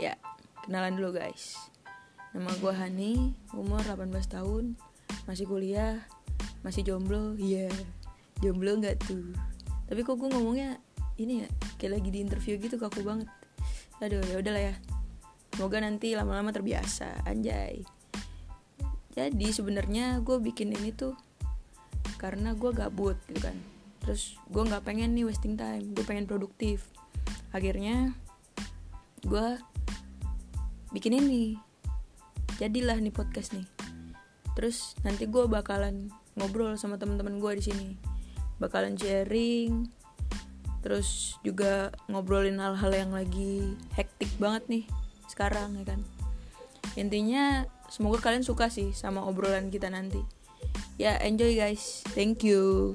Ya, kenalan dulu guys. Nama gue Hani, umur 18 tahun, masih kuliah, masih jomblo. Iya, jomblo nggak tuh? Tapi kok gue ngomongnya ini ya, kayak lagi di interview gitu kaku banget. Aduh, ya udahlah ya. Semoga nanti lama-lama terbiasa, anjay. Jadi sebenarnya gue bikin ini tuh karena gue gabut gitu kan. Terus gue nggak pengen nih wasting time, gue pengen produktif. Akhirnya gue bikin ini. Jadilah nih podcast nih. Terus nanti gue bakalan ngobrol sama teman-teman gue di sini. Bakalan sharing terus juga ngobrolin hal-hal yang lagi hektik banget nih sekarang ya kan? Intinya semoga kalian suka sih sama obrolan kita nanti. Ya enjoy guys. Thank you